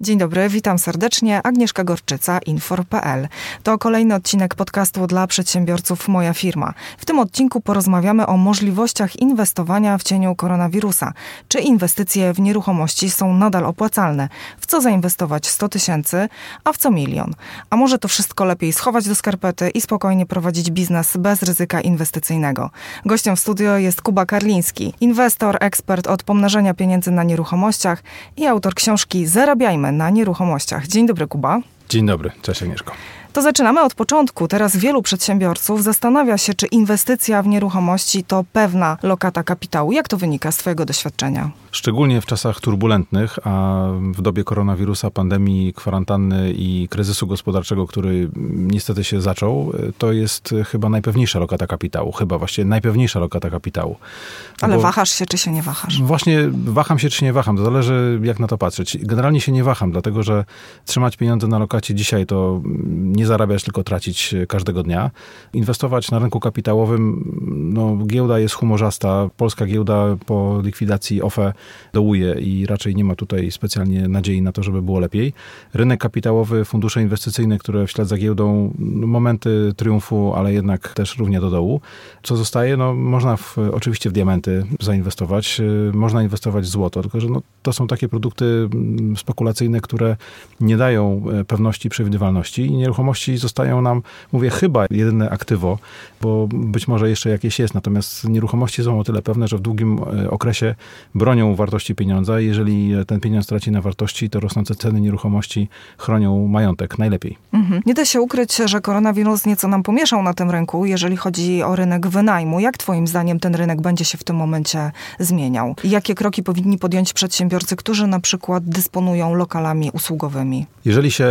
Dzień dobry, witam serdecznie. Agnieszka Gorczyca, Infor.pl. To kolejny odcinek podcastu dla przedsiębiorców Moja Firma. W tym odcinku porozmawiamy o możliwościach inwestowania w cieniu koronawirusa. Czy inwestycje w nieruchomości są nadal opłacalne? W co zainwestować 100 tysięcy, a w co milion? A może to wszystko lepiej schować do skarpety i spokojnie prowadzić biznes bez ryzyka inwestycyjnego? Gościem w studio jest Kuba Karliński, inwestor, ekspert od pomnażania pieniędzy na nieruchomościach i autor książki Zarabiajmy na nieruchomościach. Dzień dobry, Kuba. Dzień dobry, cześć Agnieszko. To zaczynamy od początku. Teraz wielu przedsiębiorców zastanawia się, czy inwestycja w nieruchomości to pewna lokata kapitału. Jak to wynika z Twojego doświadczenia? Szczególnie w czasach turbulentnych, a w dobie koronawirusa, pandemii, kwarantanny i kryzysu gospodarczego, który niestety się zaczął, to jest chyba najpewniejsza lokata kapitału. Chyba właściwie najpewniejsza lokata kapitału. Ale Bo wahasz się, czy się nie wahasz? Właśnie waham się, czy nie waham. To zależy, jak na to patrzeć. Generalnie się nie waham, dlatego że trzymać pieniądze na lokacie dzisiaj to nie zarabiać, tylko tracić każdego dnia. Inwestować na rynku kapitałowym, no giełda jest humorzasta. Polska giełda po likwidacji OFE dołuje i raczej nie ma tutaj specjalnie nadziei na to, żeby było lepiej. Rynek kapitałowy, fundusze inwestycyjne, które w ślad za giełdą, no, momenty triumfu, ale jednak też równie do dołu. Co zostaje? No można w, oczywiście w diamenty zainwestować, można inwestować w złoto, tylko że no, to są takie produkty mm, spekulacyjne, które nie dają e, pewności przewidywalności i nieruchomości nieruchomości zostają nam, mówię, chyba jedyne aktywo, bo być może jeszcze jakieś jest, natomiast nieruchomości są o tyle pewne, że w długim e, okresie bronią wartości pieniądza. Jeżeli ten pieniądz traci na wartości, to rosnące ceny nieruchomości chronią majątek najlepiej. Mhm. Nie da się ukryć, że koronawirus nieco nam pomieszał na tym rynku, jeżeli chodzi o rynek wynajmu. Jak twoim zdaniem ten rynek będzie się w tym momencie zmieniał? I jakie kroki powinni podjąć przedsiębiorcy, którzy na przykład dysponują lokalami usługowymi? Jeżeli się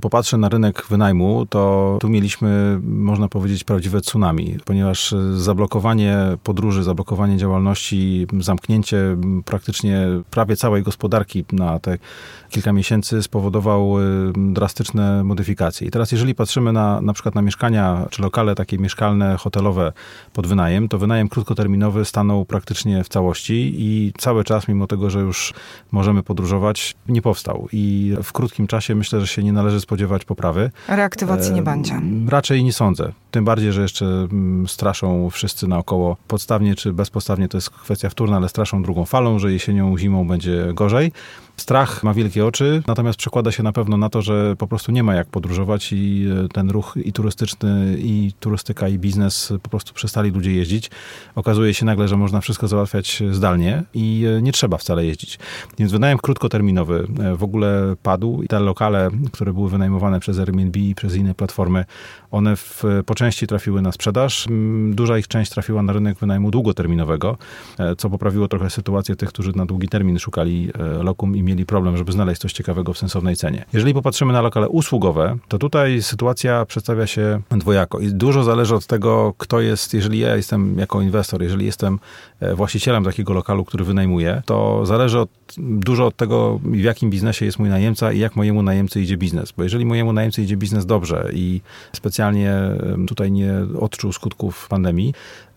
popatrzy na rynek wynajmu, wynajmu, to tu mieliśmy, można powiedzieć, prawdziwe tsunami, ponieważ zablokowanie podróży, zablokowanie działalności, zamknięcie praktycznie prawie całej gospodarki na te kilka miesięcy spowodował drastyczne modyfikacje. I teraz, jeżeli patrzymy na, na przykład na mieszkania, czy lokale takie mieszkalne, hotelowe pod wynajem, to wynajem krótkoterminowy stanął praktycznie w całości i cały czas, mimo tego, że już możemy podróżować, nie powstał. I w krótkim czasie myślę, że się nie należy spodziewać poprawy. Reaktywacji nie będzie. Raczej nie sądzę. Tym bardziej, że jeszcze mm, straszą wszyscy naokoło podstawnie czy bezpodstawnie, to jest kwestia wtórna, ale straszą drugą falą, że jesienią, zimą będzie gorzej. Strach ma wielkie oczy, natomiast przekłada się na pewno na to, że po prostu nie ma jak podróżować i e, ten ruch i turystyczny, i turystyka, i biznes po prostu przestali ludzie jeździć. Okazuje się nagle, że można wszystko załatwiać zdalnie i e, nie trzeba wcale jeździć. Więc wynajem krótkoterminowy e, w ogóle padł i te lokale, które były wynajmowane przez Airbnb i przez inne platformy, one w, po części trafiły na sprzedaż. Duża ich część trafiła na rynek wynajmu długoterminowego, co poprawiło trochę sytuację tych, którzy na długi termin szukali lokum i mieli problem, żeby znaleźć coś ciekawego w sensownej cenie. Jeżeli popatrzymy na lokale usługowe, to tutaj sytuacja przedstawia się dwojako i dużo zależy od tego, kto jest, jeżeli ja jestem jako inwestor, jeżeli jestem e, właścicielem takiego lokalu, który wynajmuję, to zależy od, dużo od tego, w jakim biznesie jest mój najemca i jak mojemu najemcy idzie biznes. Bo jeżeli mojemu najemcy idzie biznes dobrze i specjalnie tutaj nie odczuł skutków pandemii,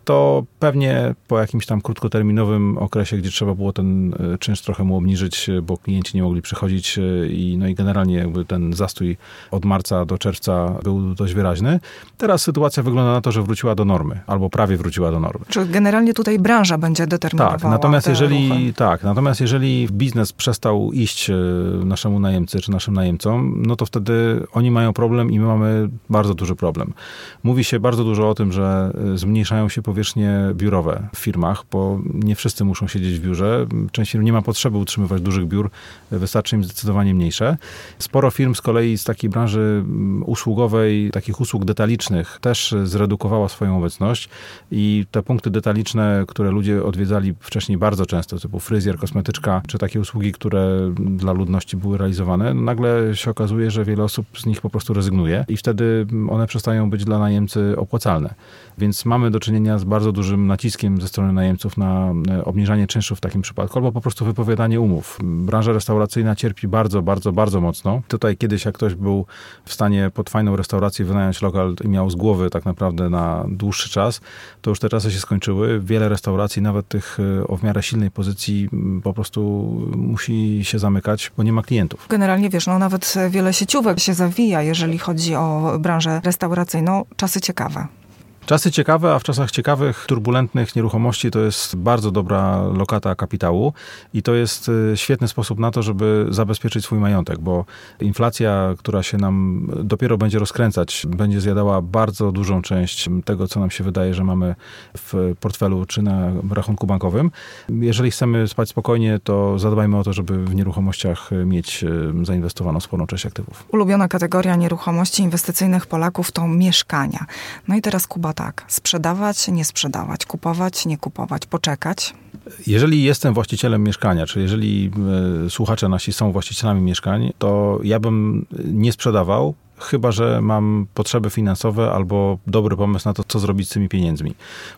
to pewnie po jakimś tam krótkoterminowym okresie, gdzie trzeba było ten e, czynsz trochę mu obniżyć, e, bo klienci nie mogli przychodzić e, i, no i generalnie jakby ten zastój od marca do czerwca był dość wyraźny. Teraz sytuacja wygląda na to, że wróciła do normy, albo prawie wróciła do normy. Czy generalnie tutaj branża będzie determinowała Tak, natomiast jeżeli, tak, natomiast jeżeli biznes przestał iść naszemu najemcy, czy naszym najemcom, no to wtedy oni mają problem i my mamy bardzo duży problem. Mówi się bardzo dużo o tym, że zmniejszają się powierzchnie biurowe w firmach, bo nie wszyscy muszą siedzieć w biurze. Część firm nie ma potrzeby utrzymywać dużych biur, wystarczy im zdecydowanie mniejsze. Sporo firm z kolei z takiej branży mm, usługowej, takich usług detalicznych też zredukowała swoją obecność i te punkty detaliczne, które ludzie odwiedzali wcześniej bardzo często, typu fryzjer, kosmetyczka, czy takie usługi, które dla ludności były realizowane, no nagle się okazuje, że wiele osób z nich po prostu rezygnuje i wtedy one przestają być dla najemcy opłacalne. Więc mamy do czynienia z bardzo dużym naciskiem ze strony najemców na obniżanie czynszu w takim przypadku, albo po prostu wypowiadanie umów. Branża restauracyjna cierpi bardzo, bardzo, bardzo mocno. Tutaj kiedyś, jak ktoś był w stanie pod fajną restaurację wynająć lokal i miał z głowy tak naprawdę na dłuższy czas, to już te czasy się skończyły. Wiele restauracji, nawet tych e, o w miarę silnej pozycji, po prostu musi się zamykać, bo nie ma klientów. Generalnie wiesz, no nawet wiele sieciówek się zawija, jeżeli chodzi o branżę restauracyjną. Czasy ciekawe. Czasy ciekawe, a w czasach ciekawych, turbulentnych nieruchomości to jest bardzo dobra lokata kapitału i to jest y, świetny sposób na to, żeby zabezpieczyć swój majątek, bo inflacja, która się nam dopiero będzie rozkręcać, będzie zjadała bardzo dużą część tego, co nam się wydaje, że mamy w portfelu czy na rachunku bankowym. Jeżeli chcemy spać spokojnie, to zadbajmy o to, żeby w nieruchomościach mieć y, zainwestowaną sporą część aktywów. Ulubiona kategoria nieruchomości inwestycyjnych Polaków to mieszkania. No i teraz Kuba tak. Sprzedawać, nie sprzedawać, kupować, nie kupować, poczekać. Jeżeli jestem właścicielem mieszkania, czy jeżeli y, słuchacze nasi są właścicielami mieszkań, to ja bym nie sprzedawał, chyba że mam potrzeby finansowe albo dobry pomysł na to, co zrobić z tymi pieniędzmi.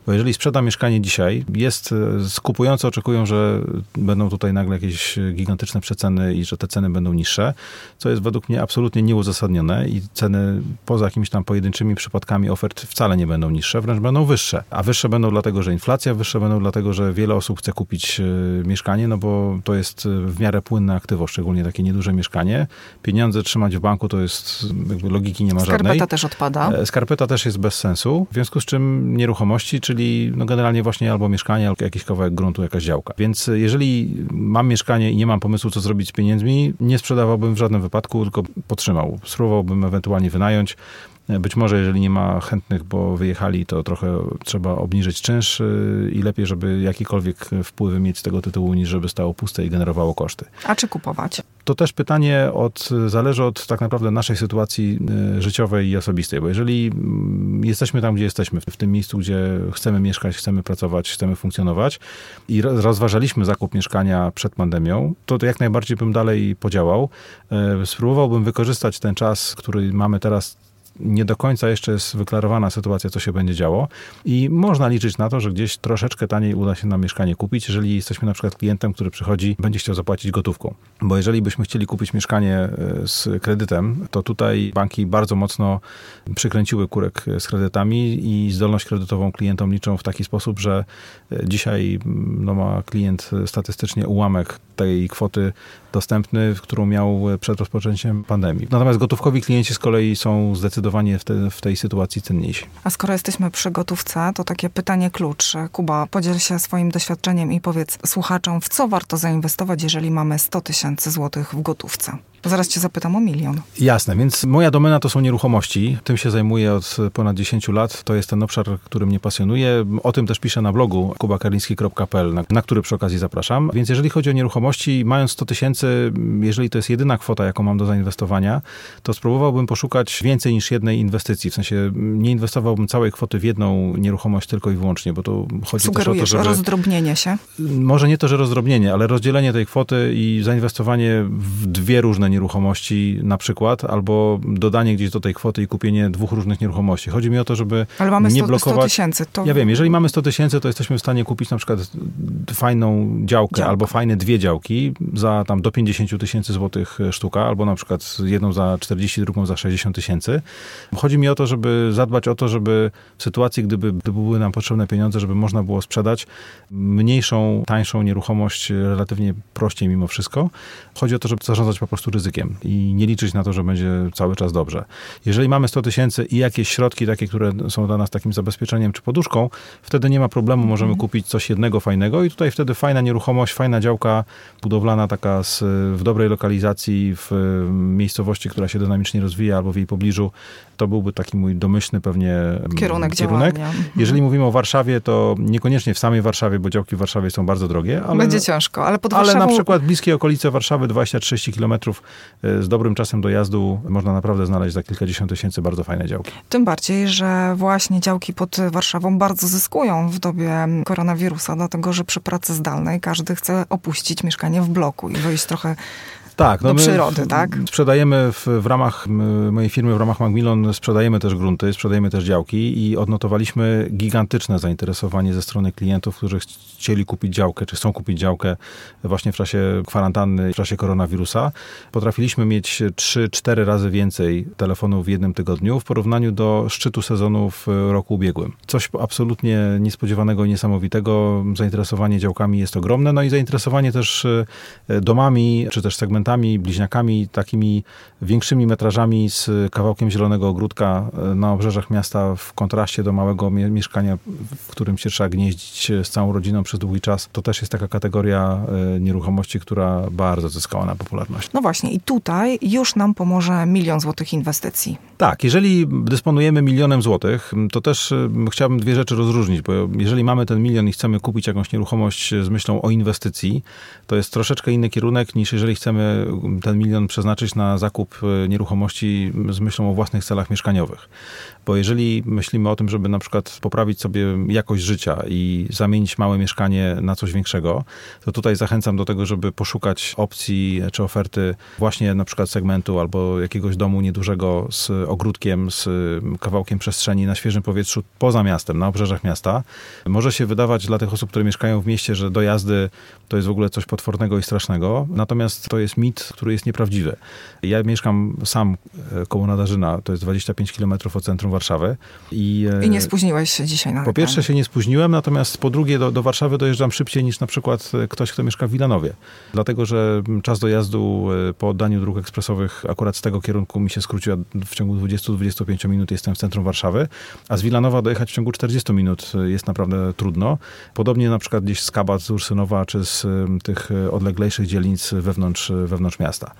Bo jeżeli sprzedam mieszkanie dzisiaj, jest, e, skupujący oczekują, że będą tutaj nagle jakieś gigantyczne przeceny i że te ceny będą niższe, co jest według mnie absolutnie nieuzasadnione i ceny poza jakimiś tam pojedynczymi przypadkami ofert wcale nie będą niższe, wręcz będą wyższe. A wyższe będą dlatego, że inflacja, wyższe będą dlatego, że wiele osób chce kupić e, mieszkanie, no bo to jest w miarę płynne aktywo, szczególnie takie nieduże mieszkanie. Pieniądze trzymać w banku to jest logiki nie ma Skarpeta żadnej. też odpada. E, skarpeta też jest bez sensu, w związku z czym nieruchomości, czyli no generalnie właśnie albo mieszkanie, albo jakiś kawałek gruntu, jakaś działka. Więc jeżeli mam mieszkanie i nie mam pomysłu, co zrobić z pieniędzmi, nie sprzedawałbym w żadnym wypadku, tylko potrzymał. Spróbowałbym ewentualnie wynająć, być może, jeżeli nie ma chętnych, bo wyjechali, to trochę trzeba obniżyć czynsz y, i lepiej, żeby jakikolwiek wpływy mieć z tego tytułu, niż żeby stało puste i generowało koszty. A czy kupować? To też pytanie od, zależy od tak naprawdę naszej sytuacji y, życiowej i osobistej, bo jeżeli mm, jesteśmy tam, gdzie jesteśmy, w tym miejscu, gdzie chcemy mieszkać, chcemy pracować, chcemy funkcjonować i rozważaliśmy zakup mieszkania przed pandemią, to, to jak najbardziej bym dalej podziałał. Y, spróbowałbym wykorzystać ten czas, który mamy teraz nie do końca jeszcze jest wyklarowana sytuacja, co się będzie działo i można liczyć na to, że gdzieś troszeczkę taniej uda się nam mieszkanie kupić, jeżeli jesteśmy na przykład klientem, który przychodzi, będzie chciał zapłacić gotówką. Bo jeżeli byśmy chcieli kupić mieszkanie e, z kredytem, to tutaj banki bardzo mocno przykręciły kurek z kredytami i zdolność kredytową klientom liczą w taki sposób, że e, dzisiaj no, ma klient statystycznie ułamek tej kwoty dostępny, którą miał przed rozpoczęciem pandemii. Natomiast gotówkowi klienci z kolei są zdecydowanie w, te, w tej sytuacji cenniejsi. A skoro jesteśmy przy gotówce, to takie pytanie klucz. Kuba, podziel się swoim doświadczeniem i powiedz słuchaczom, w co warto zainwestować, jeżeli mamy 100 tysięcy złotych w gotówce? Zaraz cię zapytam o milion. Jasne, więc moja domena to są nieruchomości. Tym się zajmuję od ponad 10 lat. To jest ten obszar, który mnie pasjonuje. O tym też piszę na blogu kubakarliński.pl, na, na który przy okazji zapraszam. Więc jeżeli chodzi o nieruchomości, mając 100 tysięcy, jeżeli to jest jedyna kwota, jaką mam do zainwestowania, to spróbowałbym poszukać więcej niż jednej inwestycji. W sensie nie inwestowałbym całej kwoty w jedną nieruchomość tylko i wyłącznie, bo to chodzi Sugerujesz też o to, żeby... rozdrobnienie się? Może nie to, że rozdrobnienie, ale rozdzielenie tej kwoty i zainwestowanie w dwie różne nieruchomości na przykład, albo dodanie gdzieś do tej kwoty i kupienie dwóch różnych nieruchomości. Chodzi mi o to, żeby Ale mamy 100, nie blokować... 100 tysięcy. To... Ja wiem, jeżeli mamy 100 tysięcy, to jesteśmy w stanie kupić na przykład fajną działkę Działka. albo fajne dwie działki za tam do 50 tysięcy złotych sztuka, albo na przykład jedną za 40, drugą za 60 tysięcy. Chodzi mi o to, żeby zadbać o to, żeby w sytuacji, gdyby, gdyby były nam potrzebne pieniądze, żeby można było sprzedać mniejszą, tańszą nieruchomość relatywnie prościej mimo wszystko. Chodzi o to, żeby zarządzać po prostu ryzykiem i nie liczyć na to, że będzie cały czas dobrze. Jeżeli mamy 100 tysięcy i jakieś środki takie, które są dla nas takim zabezpieczeniem czy poduszką, wtedy nie ma problemu, możemy mhm. kupić coś jednego fajnego i tutaj wtedy fajna nieruchomość, fajna działka budowlana taka z, w dobrej lokalizacji, w miejscowości, która się dynamicznie rozwija albo w jej pobliżu, to byłby taki mój domyślny pewnie mm, kierunek. kierunek. Mhm. Jeżeli mówimy o Warszawie, to niekoniecznie w samej Warszawie, bo działki w Warszawie są bardzo drogie. Ale, Będzie ciężko, ale pod Warszawą... Ale na przykład bliskie okolice Warszawy, 20-30 kilometrów z dobrym czasem dojazdu można naprawdę znaleźć za kilkadziesiąt tysięcy bardzo fajne działki. Tym bardziej, że właśnie działki pod Warszawą bardzo zyskują w dobie koronawirusa, dlatego że przy pracy zdalnej każdy chce opuścić mieszkanie w bloku i wyjść trochę tak, no do przyrody, tak? Sprzedajemy w, w ramach mojej firmy, w ramach Macmillan, sprzedajemy też grunty, sprzedajemy też działki i odnotowaliśmy gigantyczne zainteresowanie ze strony klientów, którzy chcieli kupić działkę, czy chcą kupić działkę właśnie w czasie kwarantanny, w czasie koronawirusa. Potrafiliśmy mieć 3-4 razy więcej telefonów w jednym tygodniu w porównaniu do szczytu sezonu w roku ubiegłym. Coś absolutnie niespodziewanego i niesamowitego. Zainteresowanie działkami jest ogromne, no i zainteresowanie też e, domami, czy też segmentami, bliźniakami, takimi większymi metrażami z kawałkiem zielonego ogródka e, na obrzeżach miasta w kontraście do małego mieszkania, w którym się trzeba gnieździć z całą rodziną przez długi czas. To też jest taka kategoria e, nieruchomości, która bardzo zyskała na popularności. No właśnie i tutaj już nam pomoże milion złotych inwestycji. Tak, jeżeli dysponujemy milionem złotych, to też e, chciałbym dwie rzeczy rozróżnić, bo jeżeli mamy ten milion i chcemy kupić jakąś nieruchomość z myślą o inwestycji, to jest troszeczkę inny kierunek niż jeżeli chcemy ten milion przeznaczyć na zakup e, nieruchomości z myślą o własnych celach mieszkaniowych. Bo jeżeli myślimy o tym, żeby na przykład poprawić sobie jakość życia i zamienić małe mieszkanie na coś większego, to tutaj zachęcam do tego, żeby poszukać opcji czy oferty właśnie na przykład segmentu albo jakiegoś domu niedużego z ogródkiem, z kawałkiem przestrzeni na świeżym powietrzu poza miastem, na obrzeżach miasta. Może się wydawać dla tych osób, które mieszkają w mieście, że dojazdy to jest w ogóle coś potwornego i strasznego, natomiast to jest mit, który jest nieprawdziwy. Ja mieszkam sam e, koło Nadarzyna, to jest 25 km od centrum Warszawy. I, e, I nie spóźniłeś się dzisiaj na Po pierwsze się nie spóźniłem, natomiast po drugie do, do Warszawy dojeżdżam szybciej niż na przykład e, ktoś, kto mieszka w Wilanowie. Dlatego, że czas dojazdu po oddaniu dróg ekspresowych akurat z tego kierunku mi się skrócił w ciągu 20-25 minut jestem w centrum Warszawy, a z Wilanowa dojechać w ciągu 40 minut jest naprawdę trudno. Podobnie na przykład gdzieś z Kabat, z Ursynowa, czy z tych odleglejszych dzielnic wewnątrz, wewnątrz miasta.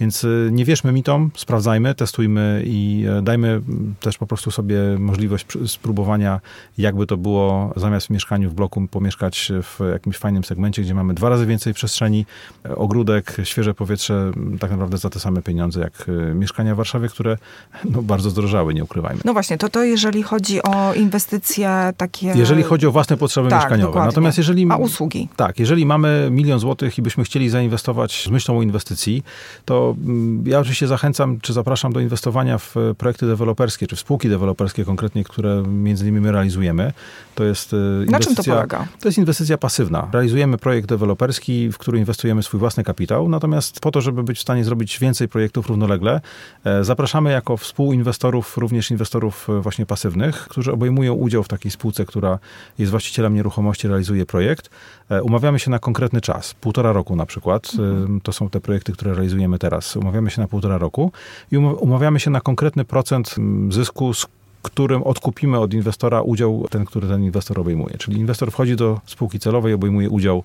Więc nie wierzmy mitom, sprawdzajmy, testujmy i e, dajmy też po prostu sobie możliwość spróbowania, jakby to było zamiast w mieszkaniu w bloku pomieszkać w jakimś fajnym segmencie, gdzie mamy dwa razy więcej przestrzeni, e, ogródek, świeże powietrze, tak naprawdę za te same pieniądze jak e, mieszkania w Warszawie, które no, bardzo zdrożały, nie ukrywajmy. No właśnie, to to jeżeli chodzi o inwestycje takie... Jeżeli chodzi o własne potrzeby tak, mieszkaniowe. Dokładnie. Natomiast jeżeli... A usługi? Tak, jeżeli mamy milion złotych i byśmy chcieli zainwestować z myślą o inwestycji, to mm, ja oczywiście zachęcam, czy zapraszam do inwestowania w projekty deweloperskie, czy w spółki deweloperskie konkretnie, które między innymi my realizujemy. To jest inwestycja, Na czym to polega? To jest inwestycja pasywna. Realizujemy projekt deweloperski, w który inwestujemy swój własny kapitał, natomiast po to, żeby być w stanie zrobić więcej projektów równolegle, e, zapraszamy jako współinwestorów, również inwestorów e, właśnie pasywnych, którzy obejmują udział w takiej spółce, która jest właścicielem nieruchomości, realizuje projekt. E, umawiamy się na konkretny czas, półtora roku na przykład. Mhm. To są te projekty, które realizujemy teraz. Umawiamy się na półtora roku i umawiamy się na konkretny procent mm, zysku, z którym odkupimy od inwestora udział ten, który ten inwestor obejmuje. Czyli inwestor wchodzi do spółki celowej, obejmuje udział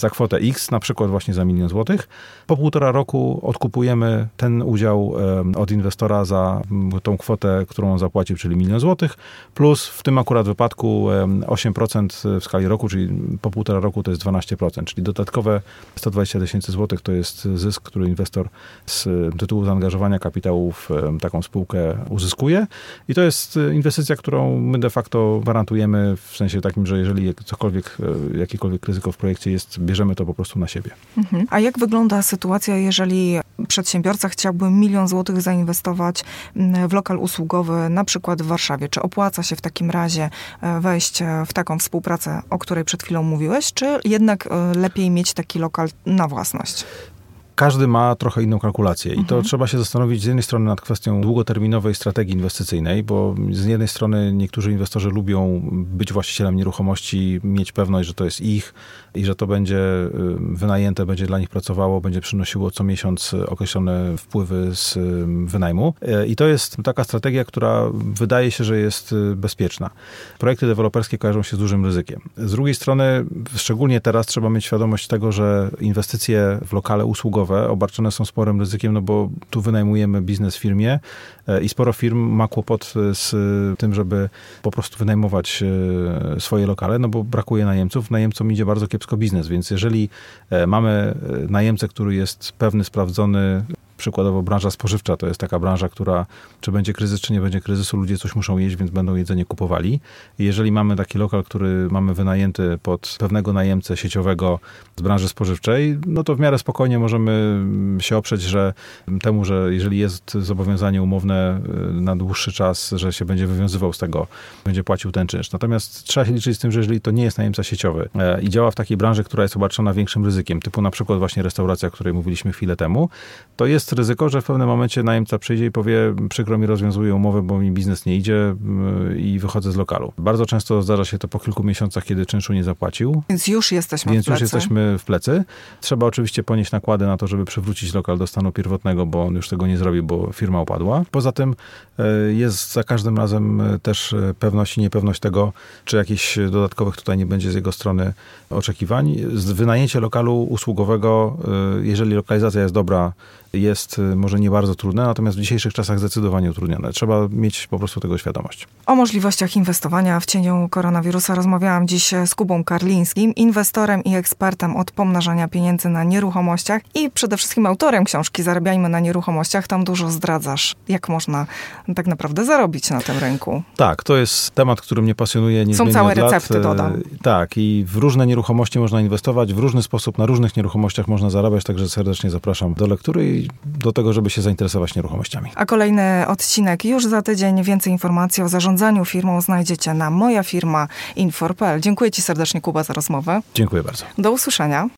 za kwotę X, na przykład właśnie za milion złotych. Po półtora roku odkupujemy ten udział od inwestora za tą kwotę, którą on zapłacił, czyli milion złotych, plus w tym akurat wypadku 8% w skali roku, czyli po półtora roku to jest 12%, czyli dodatkowe 120 tysięcy złotych to jest zysk, który inwestor z tytułu zaangażowania kapitału w taką spółkę uzyskuje. I to jest inwestycja, którą my de facto gwarantujemy w sensie takim, że jeżeli cokolwiek, e, jakiekolwiek ryzyko w projekcie jest bierzemy to po prostu na siebie. Mhm. A jak wygląda sytuacja, jeżeli przedsiębiorca chciałby milion złotych zainwestować mm, w lokal usługowy, na przykład w Warszawie? Czy opłaca się w takim razie e, wejść e, w taką współpracę, o której przed chwilą mówiłeś, czy jednak e, lepiej mieć taki lokal na własność? Każdy ma trochę inną kalkulację i to mhm. trzeba się zastanowić z jednej strony nad kwestią długoterminowej strategii inwestycyjnej, bo z jednej strony niektórzy inwestorzy lubią być właścicielem nieruchomości, mieć pewność, że to jest ich i że to będzie y, wynajęte, będzie dla nich pracowało, będzie przynosiło co miesiąc określone wpływy z y, wynajmu. Y, I to jest taka strategia, która wydaje się, że jest bezpieczna. Projekty deweloperskie kojarzą się z dużym ryzykiem. Z drugiej strony, szczególnie teraz trzeba mieć świadomość tego, że inwestycje w lokale usługowe obarczone są sporym ryzykiem, no bo tu wynajmujemy biznes firmie e, i sporo firm ma kłopot z tym, żeby po prostu wynajmować e, swoje lokale, no bo brakuje najemców. Najemcom idzie bardzo kiepsko biznes, więc jeżeli e, mamy najemcę, który jest pewny, sprawdzony, Przykładowo branża spożywcza to jest taka branża, która czy będzie kryzys, czy nie będzie kryzysu, ludzie coś muszą jeść, więc będą jedzenie kupowali. I jeżeli mamy taki lokal, który mamy wynajęty pod pewnego najemcę sieciowego z branży spożywczej, no to w miarę spokojnie możemy się oprzeć, że temu, że jeżeli jest zobowiązanie umowne y, na dłuższy czas, że się będzie wywiązywał z tego, będzie płacił ten czynsz. Natomiast trzeba się liczyć z tym, że jeżeli to nie jest najemca sieciowy e, i działa w takiej branży, która jest obarczona większym ryzykiem, typu na przykład właśnie restauracja, o której mówiliśmy chwilę temu, to jest ryzyko, że w pewnym momencie najemca przyjdzie i powie, przykro mi rozwiązuje umowę, bo mi biznes nie idzie y, i wychodzę z lokalu. Bardzo często zdarza się to po kilku miesiącach, kiedy czynszu nie zapłacił. Więc już jesteśmy Więc w plecy. już jesteśmy w plecy. Trzeba oczywiście ponieść nakłady na to, żeby przywrócić lokal do stanu pierwotnego, bo on już tego nie zrobi, bo firma upadła. Poza tym e, jest za każdym razem e, też pewność i niepewność tego, czy jakichś dodatkowych tutaj nie będzie z jego strony oczekiwań. Wynajęcie lokalu usługowego, jeżeli lokalizacja jest dobra, jest może nie bardzo trudne, natomiast w dzisiejszych czasach zdecydowanie utrudnione. Trzeba mieć po prostu tego świadomość. O możliwościach inwestowania w cieniu koronawirusa rozmawiałam dziś z Kubą Karlińskim, inwestorem i ekspertem od pomnażania pieniędzy na nieruchomościach i przede wszystkim autorem książki Zarabiajmy na nieruchomościach. Tam dużo zdradzasz, jak można tak naprawdę zarobić na tym rynku. Tak, to jest temat, który mnie pasjonuje niezmiennie całe od lat. recepty, E, dodam. Tak, i w różne nieruchomości można inwestować, w różny sposób na różnych nieruchomościach można zarabiać, także serdecznie zapraszam do lektury i do tego, żeby się zainteresować nieruchomościami. A kolejny odcinek już za tydzień. Więcej informacji o zarządzaniu firmą znajdziecie na moja firma Infor.pl. Dziękuję Ci serdecznie, Kuba, za rozmowę. Dziękuję bardzo. Do usłyszenia.